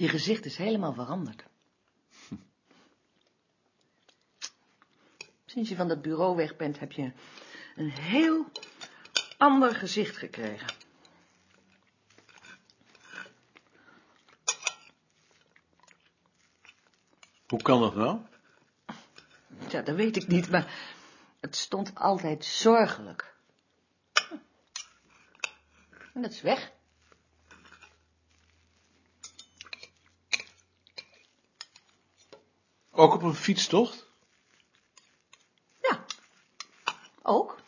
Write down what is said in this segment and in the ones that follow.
Je gezicht is helemaal veranderd. Sinds je van dat bureau weg bent, heb je een heel ander gezicht gekregen. Hoe kan dat nou? Ja, dat weet ik niet, maar het stond altijd zorgelijk. En dat is weg. Ook op een fietstocht? Ja, ook.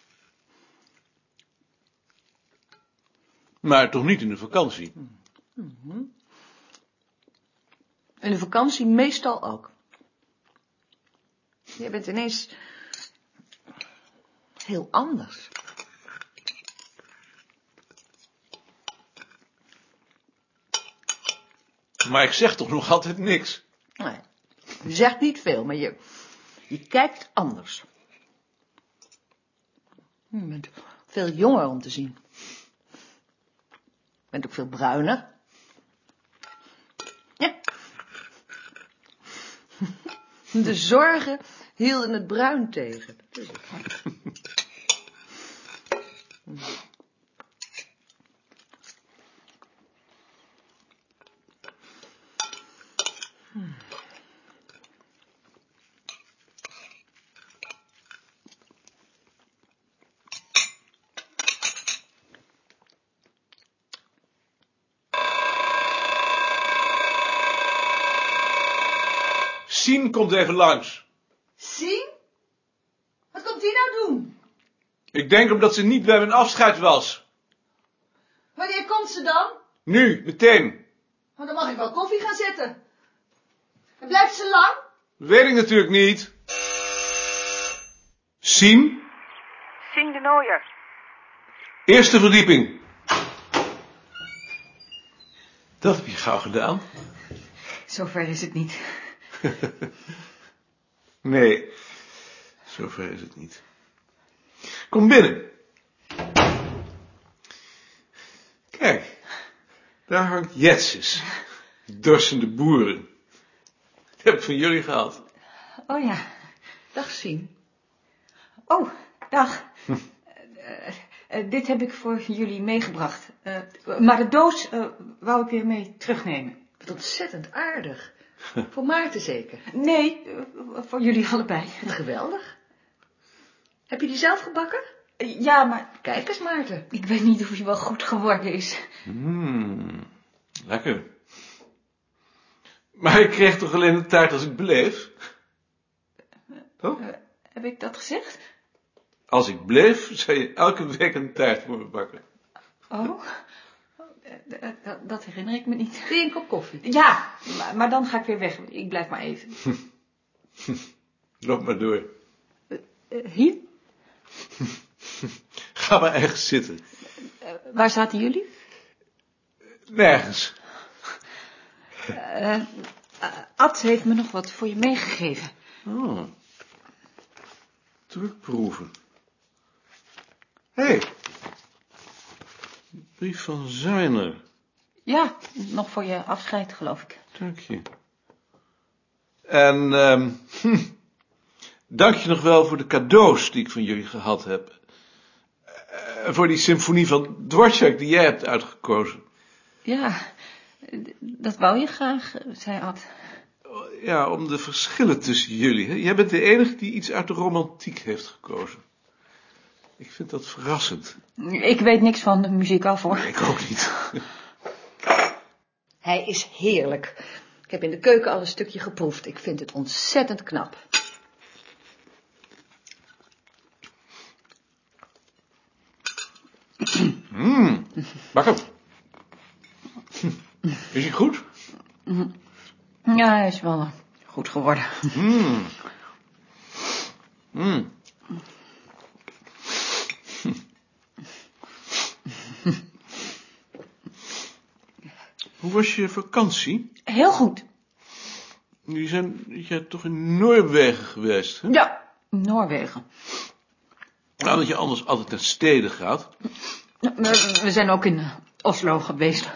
Maar toch niet in de vakantie? In de vakantie meestal ook. Je bent ineens heel anders. Maar ik zeg toch nog altijd niks? Nee, je zegt niet veel, maar je, je kijkt anders. Je bent veel jonger om te zien. Je bent ook veel bruiner. Ja. De zorgen hielden het bruin tegen. Dat. Sien komt even langs. Zien? Wat komt die nou doen? Ik denk omdat ze niet bij mijn afscheid was. Wanneer komt ze dan? Nu, meteen. Want dan mag ik wel koffie gaan zetten. En blijft ze lang? Weet ik natuurlijk niet. Sien, Sien de Nooier. eerste verdieping. Dat heb je gauw gedaan. Zover is het niet. Nee, zover is het niet. Kom binnen. Kijk, daar hangt Jetses. Dorsende boeren. Die heb ik van jullie gehad. Oh ja. Dag zien. Oh, dag. Eh, eh, dit heb ik voor jullie meegebracht. Eh, maar de doos eh, wou ik weer mee terugnemen. Wat ontzettend aardig. Voor Maarten zeker. Nee, eh, voor jullie allebei. Wat geweldig. Heb je die zelf gebakken? Eh, ja, maar Kijk eens, Maarten. ik weet niet of hij wel goed geworden is. Mmm, lekker. Maar ik kreeg toch alleen een taart als ik bleef? Toch? Eh, heb ik dat gezegd? Als ik bleef, zou je elke week een taart voor me bakken. Oh, Eh, eh, dat- dat herinner ik me niet. Wil je een kop koffie? Ja, maar, maar dan ga ik weer weg. Ik blijf maar even. Loop maar door. Eh, hier? Ga maar ergens zitten. Eh, waar zaten jullie? Nergens. Eh, eh, Ad heeft me nog wat voor je meegegeven. Oh. Drukproeven. Hé. Hey. Brief van Zuiner. Ja, nog voor je afscheid, geloof ik. Dank je. En, ehm hm, dank je nog wel voor de cadeaus die ik van jullie gehad heb. Eh, voor die symfonie van Dvorak die jij hebt uitgekozen. Ja, dat wou je graag, zei Ad. Ja, om de verschillen tussen jullie. Hè? Jij bent de enige die iets uit de romantiek heeft gekozen. Ik vind dat verrassend. Ik weet niks van de muziek af, hoor. Ik ook niet. Hij is heerlijk. Ik heb in de keuken al een stukje geproefd. Ik vind het ontzettend knap. Bakker. Is hij goed? Ja, hij is wel goed geworden. Mm. Mm. Hoe was je vakantie? Heel goed. Jullie zijn toch in Noorwegen geweest, hè? Ja, Noorwegen. Nou, dat je anders altijd naar steden gaat. We, we zijn ook in eh, Oslo geweest.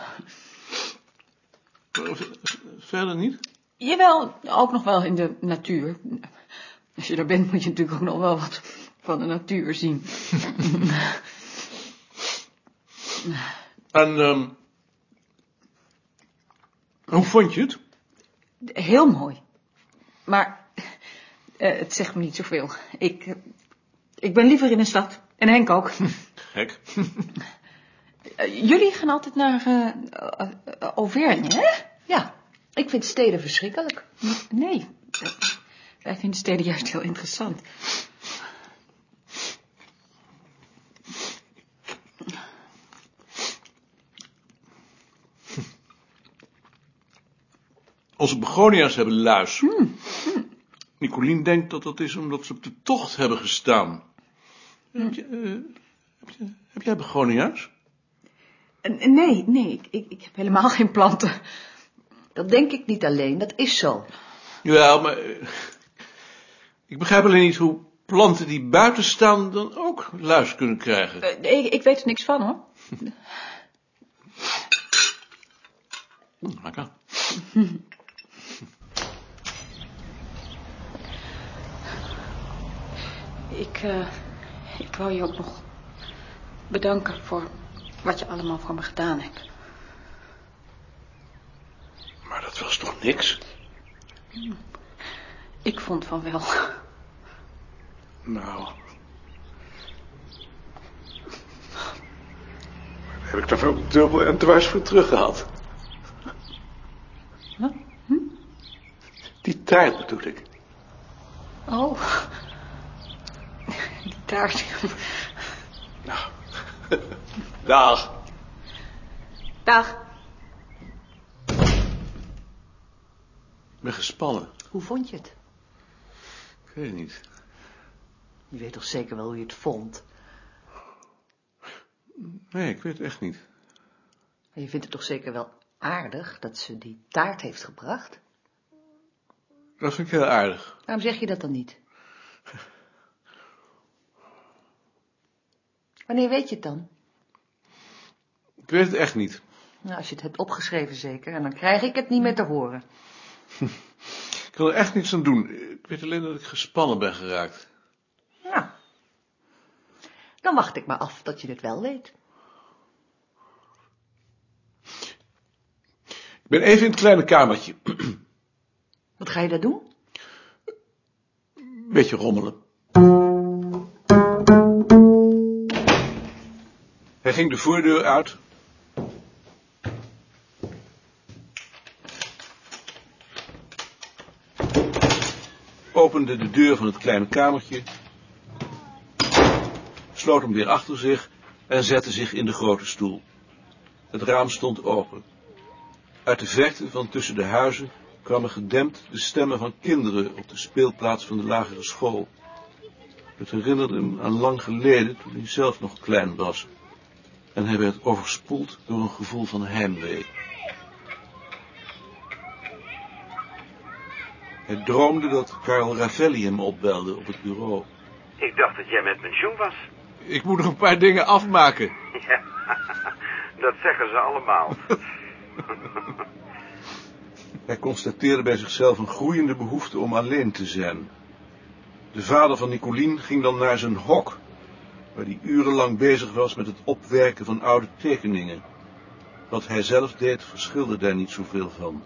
verder niet? Jawel, ook nog wel in de natuur. Als je daar bent moet je natuurlijk ook nog wel wat van de natuur zien. En, ehm hoe vond je het? Heel mooi. Maar eh, het zegt me niet zoveel. Ik, ik ben liever in een stad. En Henk ook. Gek. Eh, jullie gaan altijd naar eh, Auvergne, hè? Ja, ik vind steden verschrikkelijk. Nee, wij vinden steden juist heel interessant. Onze begonia's hebben luis. Nicolien denkt dat dat is omdat ze op de tocht hebben gestaan. Heb, je, eh, heb, je, heb jij begonia's? Eh, Nee, nee, ik, ik, ik heb helemaal geen planten. Dat denk ik niet alleen, dat is zo. Jawel, maar eh, ik begrijp alleen niet hoe planten die buiten staan dan ook luis kunnen krijgen. Nee, ik, ik weet er niks van, hoor. Lekker. Ik, eh, ik wou je ook nog bedanken voor wat je allemaal voor me gedaan hebt. Maar dat was toch niks? Ik vond van wel. Nou. Daar heb ik toch ook dubbel en dwars voor teruggehad. Wat? Die taart bedoel ik. Oh. Nou. Dag. Dag. Ik ben gespannen. Hoe vond je het? Ik weet het niet. Je weet toch zeker wel hoe je het vond? Nee, ik weet het echt niet. En je vindt het toch zeker wel aardig dat ze die taart heeft gebracht? Dat vind ik heel aardig. Waarom zeg je dat dan niet? Wanneer weet je het dan? Ik weet het echt niet. Nou, als je het hebt opgeschreven zeker, en dan krijg ik het niet meer te horen. Ik wil er echt niets aan doen. Ik weet alleen dat ik gespannen ben geraakt. Nou, dan wacht ik maar af tot je het wel weet. Ik ben even in het kleine kamertje. Wat ga je daar doen? Beetje rommelen. Hij ging de voordeur uit. Opende de deur van het kleine kamertje. Sloot hem weer achter zich en zette zich in de grote stoel. Het raam stond open. Uit de verte van tussen de huizen kwamen gedempt de stemmen van kinderen op de speelplaats van de lagere school. Het herinnerde hem aan lang geleden, toen hij zelf nog klein was. En hij werd overspoeld door een gevoel van heimwee. Hij droomde dat Karel Ravelli hem opbelde op het bureau. Ik dacht dat jij met pensioen was. Ik moet nog een paar dingen afmaken. Ja, dat zeggen ze allemaal. Hij constateerde bij zichzelf een groeiende behoefte om alleen te zijn. De vader van Nicolien ging dan naar zijn hok, waar hij urenlang bezig was met het opwerken van oude tekeningen. Wat hij zelf deed, verschilde daar niet zoveel van.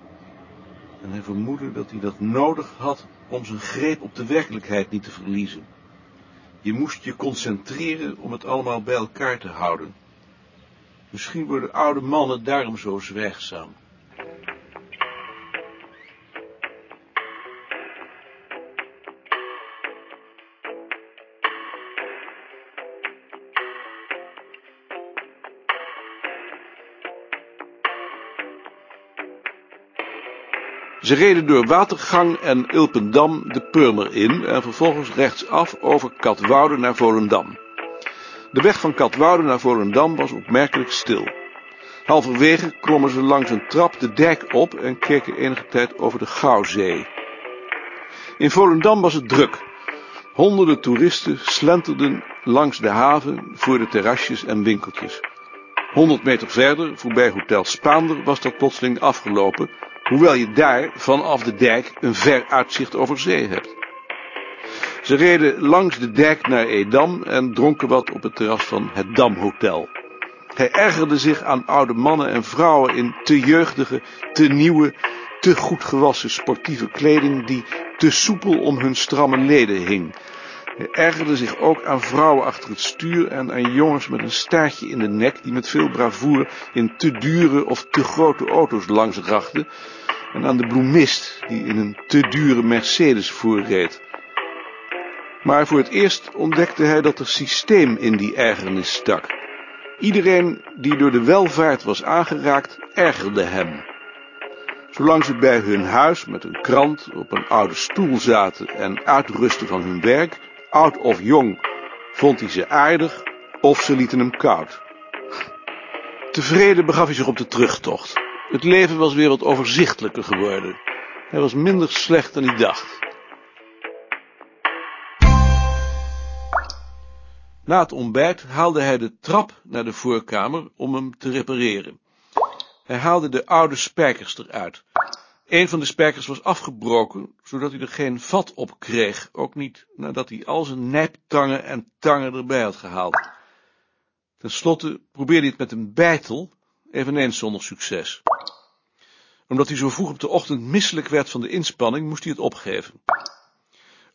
En hij vermoedde dat hij dat nodig had om zijn greep op de werkelijkheid niet te verliezen. Je moest je concentreren om het allemaal bij elkaar te houden. Misschien worden oude mannen daarom zo zwijgzaam. Ze reden door Watergang en Ilpendam de Purmer in en vervolgens rechtsaf over Katwoude naar Volendam. De weg van Katwoude naar Volendam was opmerkelijk stil. Halverwege klommen ze langs een trap de dijk op en keken enige tijd over de Gouwzee. In Volendam was het druk. Honderden toeristen slenterden langs de haven voor de terrasjes en winkeltjes. Honderd meter verder, voorbij Hotel Spaander, was dat plotseling afgelopen, Hoewel je daar vanaf de dijk een ver uitzicht over zee hebt. Ze reden langs de dijk naar Edam en dronken wat op het terras van het Damhotel. Hij ergerde zich aan oude mannen en vrouwen in te jeugdige, te nieuwe, te goed gewassen sportieve kleding die te soepel om hun stramme leden hing. Hij ergerde zich ook aan vrouwen achter het stuur en aan jongens met een staartje in de nek die met veel bravoure in te dure of te grote auto's langs rachten en aan de bloemist die in een te dure Mercedes voorreed. Maar voor het eerst ontdekte hij dat er systeem in die ergernis stak. Iedereen die door de welvaart was aangeraakt, ergerde hem. Zolang ze bij hun huis met een krant op een oude stoel zaten en uitrusten van hun werk, oud of jong, vond hij ze aardig of ze lieten hem koud. Tevreden begaf hij zich op de terugtocht. Het leven was weer wat overzichtelijker geworden. Hij was minder slecht dan hij dacht. Na het ontbijt haalde hij de trap naar de voorkamer om hem te repareren. Hij haalde de oude spijkers eruit. Een van de spijkers was afgebroken, zodat hij er geen vat op kreeg, ook niet nadat hij al zijn nijptangen en tangen erbij had gehaald. Ten slotte probeerde hij het met een bijtel, eveneens zonder succes. Omdat hij zo vroeg op de ochtend misselijk werd van de inspanning, moest hij het opgeven.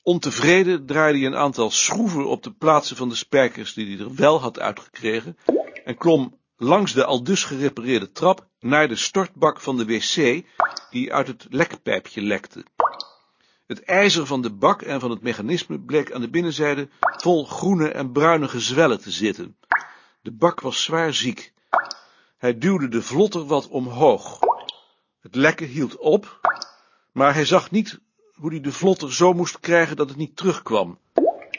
Ontevreden draaide hij een aantal schroeven op de plaatsen van de spijkers die hij er wel had uitgekregen en klom langs de aldus gerepareerde trap naar de stortbak van de wc die uit het lekpijpje lekte. Het ijzer van de bak en van het mechanisme bleek aan de binnenzijde vol groene en bruine gezwellen te zitten. De bak was zwaar ziek. Hij duwde de vlotter wat omhoog. Het lekken hield op, maar hij zag niet hoe hij de vlotter zo moest krijgen dat het niet terugkwam.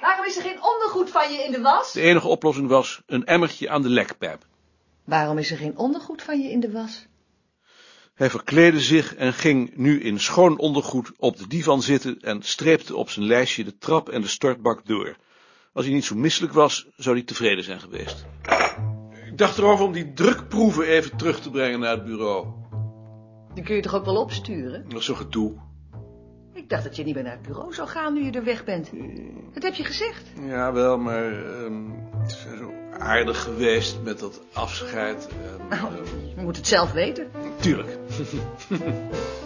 Waarom is er geen ondergoed van je in de was? De enige oplossing was een emmertje aan de lekpijp. Waarom is er geen ondergoed van je in de was? Hij verkleedde zich en ging nu in schoon ondergoed op de divan zitten en streepte op zijn lijstje de trap en de stortbak door. Als hij niet zo misselijk was, zou hij tevreden zijn geweest. Ik dacht erover om die drukproeven even terug te brengen naar het bureau. Die kun je toch ook wel opsturen? Dat is zo gedoe. Ik dacht dat je niet meer naar het bureau zou gaan nu je er weg bent. Dat heb je gezegd. Ja, wel, maar ehm, het is zo aardig geweest met dat afscheid. En, Nou, je moet het zelf weten. Tuurlijk.